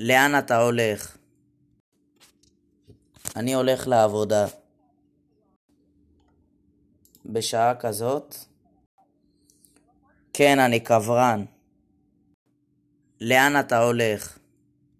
לאן אתה הולך? אני הולך לעבודה. בשעה כזאת? כן, אני קברן. לאן אתה הולך?